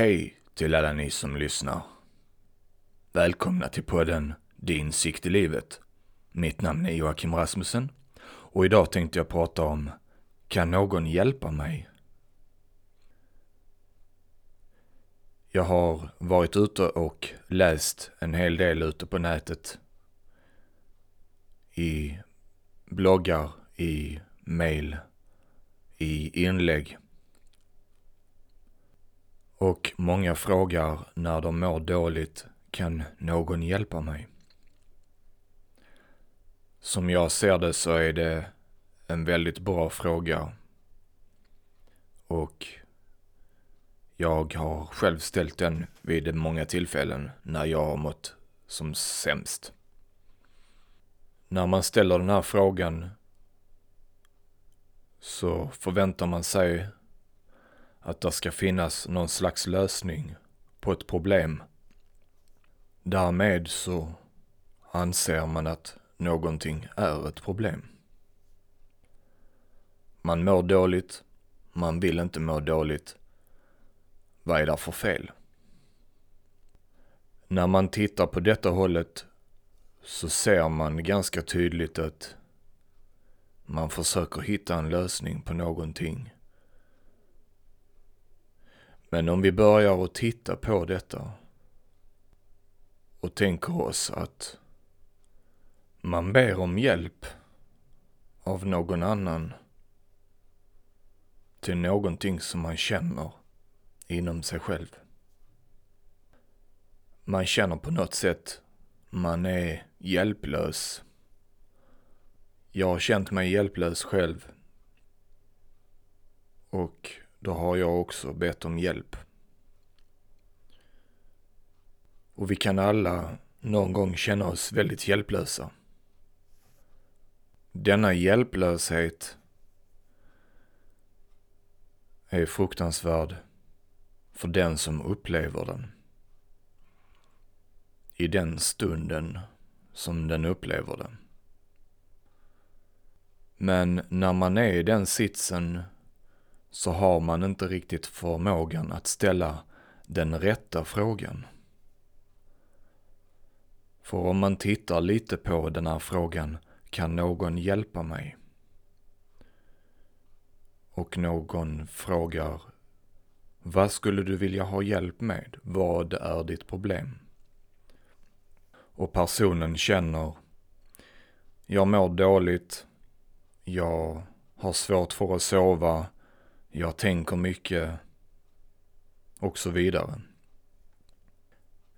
Hej till alla ni som lyssnar. Välkomna till podden Din sikt i livet. Mitt namn är Joakim Rasmussen och idag tänkte jag prata om Kan någon hjälpa mig? Jag har varit ute och läst en hel del ute på nätet. I bloggar, i mail, i inlägg. Och många frågar när de mår dåligt, kan någon hjälpa mig? Som jag ser det så är det en väldigt bra fråga. Och jag har själv ställt den vid många tillfällen när jag har mått som sämst. När man ställer den här frågan så förväntar man sig att det ska finnas någon slags lösning på ett problem. Därmed så anser man att någonting är ett problem. Man mår dåligt, man vill inte må dåligt. Vad är det för fel? När man tittar på detta hållet så ser man ganska tydligt att man försöker hitta en lösning på någonting. Men om vi börjar att titta på detta och tänker oss att man ber om hjälp av någon annan till någonting som man känner inom sig själv. Man känner på något sätt man är hjälplös. Jag har känt mig hjälplös själv. Och då har jag också bett om hjälp. Och vi kan alla någon gång känna oss väldigt hjälplösa. Denna hjälplöshet är fruktansvärd för den som upplever den. I den stunden som den upplever den. Men när man är i den sitsen så har man inte riktigt förmågan att ställa den rätta frågan. För om man tittar lite på den här frågan, kan någon hjälpa mig? Och någon frågar, vad skulle du vilja ha hjälp med? Vad är ditt problem? Och personen känner, jag mår dåligt, jag har svårt för att sova, jag tänker mycket och så vidare.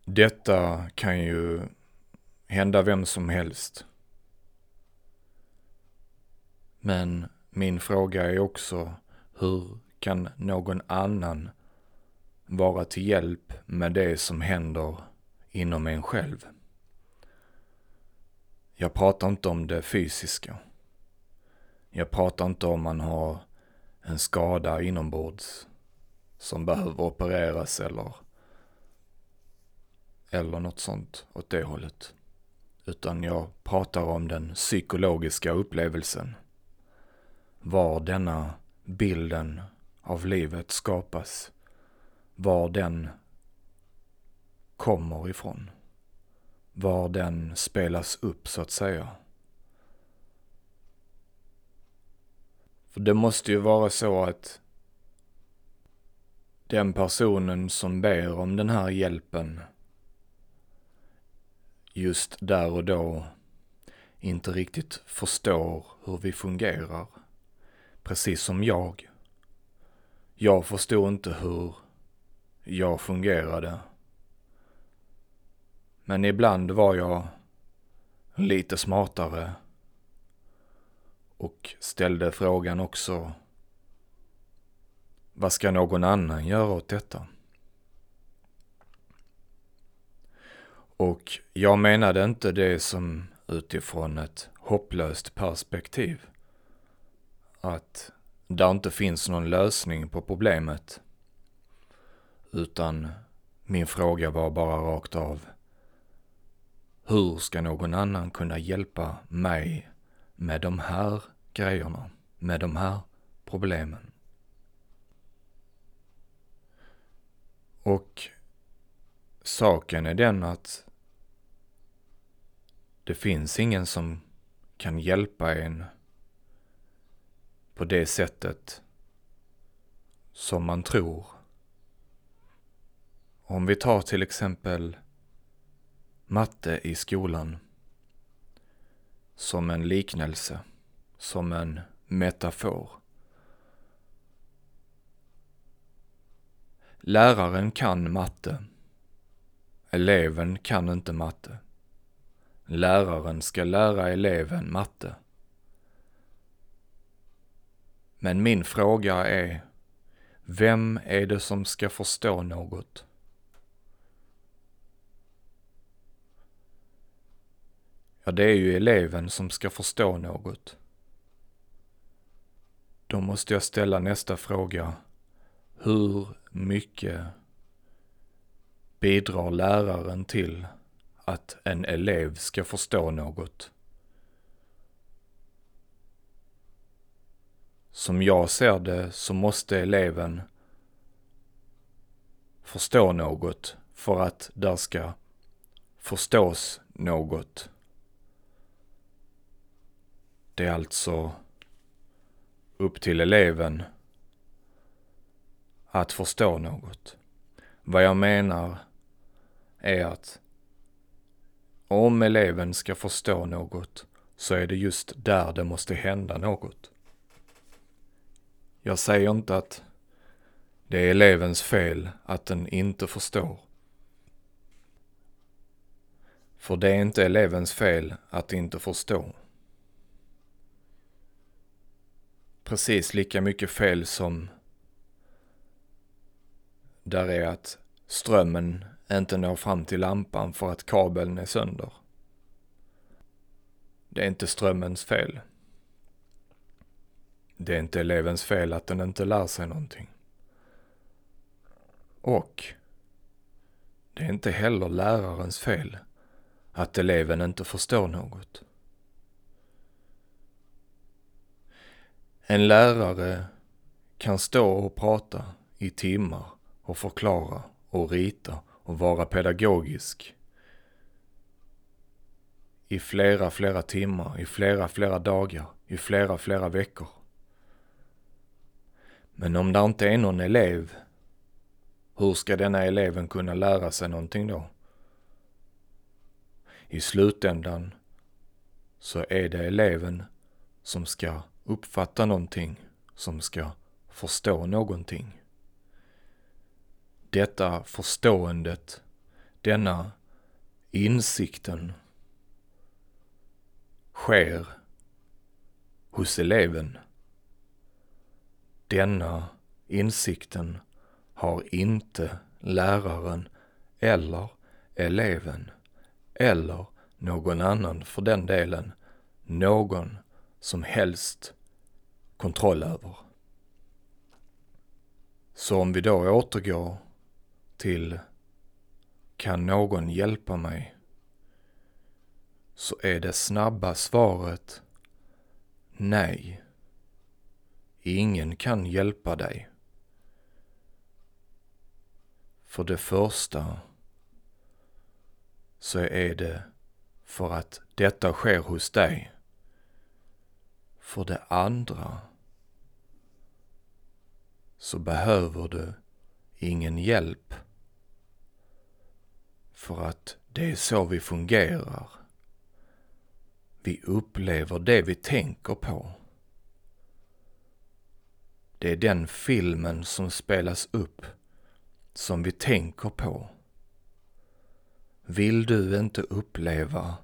Detta kan ju hända vem som helst. Men min fråga är också, hur kan någon annan vara till hjälp med det som händer inom en själv? Jag pratar inte om det fysiska. Jag pratar inte om man har en skada inombords som behöver opereras eller, eller något sånt åt det hållet. Utan jag pratar om den psykologiska upplevelsen. Var denna bilden av livet skapas. Var den kommer ifrån. Var den spelas upp så att säga. För det måste ju vara så att den personen som ber om den här hjälpen just där och då inte riktigt förstår hur vi fungerar. Precis som jag. Jag förstod inte hur jag fungerade. Men ibland var jag lite smartare och ställde frågan också vad ska någon annan göra åt detta? Och jag menade inte det som utifrån ett hopplöst perspektiv. Att det inte finns någon lösning på problemet. Utan min fråga var bara rakt av. Hur ska någon annan kunna hjälpa mig med de här grejerna, med de här problemen? Och saken är den att det finns ingen som kan hjälpa en på det sättet som man tror. Om vi tar till exempel matte i skolan som en liknelse, som en metafor. Läraren kan matte. Eleven kan inte matte. Läraren ska lära eleven matte. Men min fråga är, vem är det som ska förstå något? Ja, det är ju eleven som ska förstå något. Då måste jag ställa nästa fråga. Hur mycket bidrar läraren till att en elev ska förstå något? Som jag ser det så måste eleven förstå något för att där ska förstås något. Det är alltså upp till eleven att förstå något. Vad jag menar är att om eleven ska förstå något så är det just där det måste hända något. Jag säger inte att det är elevens fel att den inte förstår. För det är inte elevens fel att inte förstå. Precis lika mycket fel som där är att strömmen inte når fram till lampan för att kabeln är sönder. Det är inte strömmens fel. Det är inte elevens fel att den inte lär sig någonting. Och det är inte heller lärarens fel att eleven inte förstår något. En lärare kan stå och prata i timmar och förklara och rita och vara pedagogisk i flera, flera timmar, i flera, flera dagar, i flera, flera veckor. Men om det inte är någon elev, hur ska denna eleven kunna lära sig någonting då? I slutändan så är det eleven som ska uppfatta någonting, som ska förstå någonting. Detta förståendet, denna insikten sker hos eleven. Denna insikten har inte läraren eller eleven eller någon annan för den delen någon som helst kontroll över. Så om vi då återgår till kan någon hjälpa mig? Så är det snabba svaret nej. Ingen kan hjälpa dig. För det första så är det för att detta sker hos dig. För det andra så behöver du ingen hjälp. För att det är så vi fungerar. Vi upplever det vi tänker på. Det är den filmen som spelas upp som vi tänker på. Vill du inte uppleva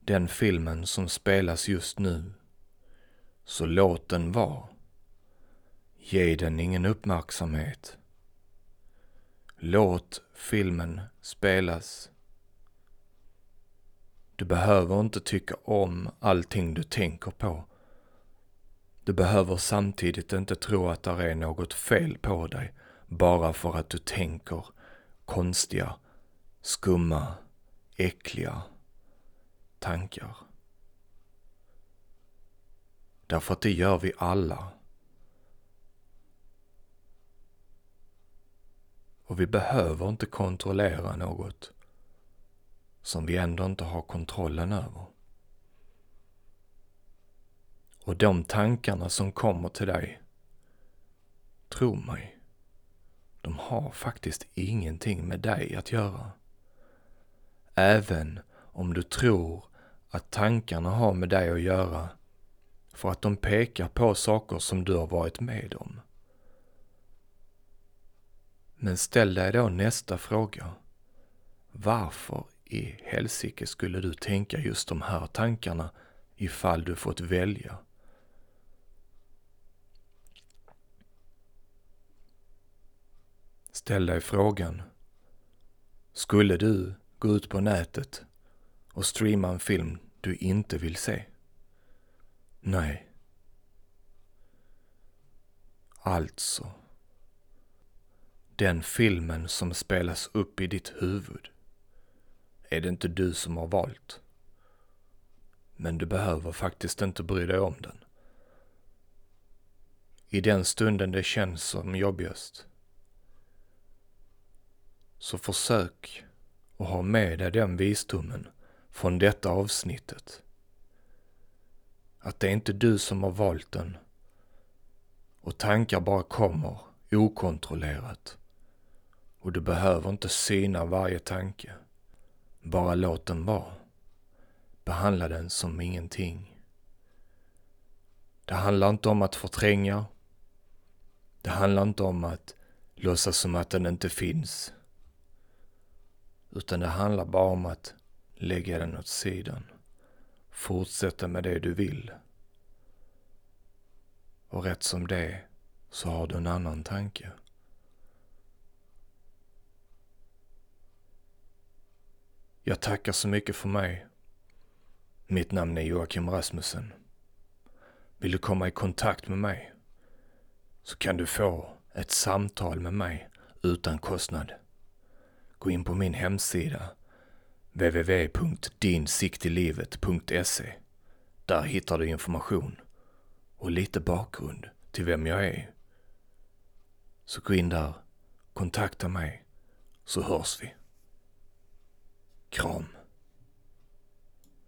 den filmen som spelas just nu, så låt den vara. Ge den ingen uppmärksamhet. Låt filmen spelas. Du behöver inte tycka om allting du tänker på. Du behöver samtidigt inte tro att det är något fel på dig bara för att du tänker konstiga, skumma, äckliga tankar. Därför att det gör vi alla. Och vi behöver inte kontrollera något som vi ändå inte har kontrollen över. Och de tankarna som kommer till dig, tro mig, de har faktiskt ingenting med dig att göra. Även om du tror att tankarna har med dig att göra för att de pekar på saker som du har varit med om. Men ställ dig då nästa fråga. Varför i helsike skulle du tänka just de här tankarna ifall du fått välja? Ställ dig frågan. Skulle du gå ut på nätet och streama en film du inte vill se? Nej. Alltså. Den filmen som spelas upp i ditt huvud är det inte du som har valt. Men du behöver faktiskt inte bry dig om den. I den stunden det känns som jobbigast så försök att ha med dig den visdomen från detta avsnittet. Att det är inte du som har valt den och tankar bara kommer okontrollerat. Och du behöver inte syna varje tanke. Bara låt den vara. Behandla den som ingenting. Det handlar inte om att förtränga. Det handlar inte om att låtsas som att den inte finns. Utan det handlar bara om att lägga den åt sidan. Fortsätta med det du vill. Och rätt som det så har du en annan tanke. Jag tackar så mycket för mig. Mitt namn är Joakim Rasmussen. Vill du komma i kontakt med mig så kan du få ett samtal med mig utan kostnad. Gå in på min hemsida www.dinsiktilivet.se. Där hittar du information och lite bakgrund till vem jag är. Så gå in där, kontakta mig, så hörs vi. Kram.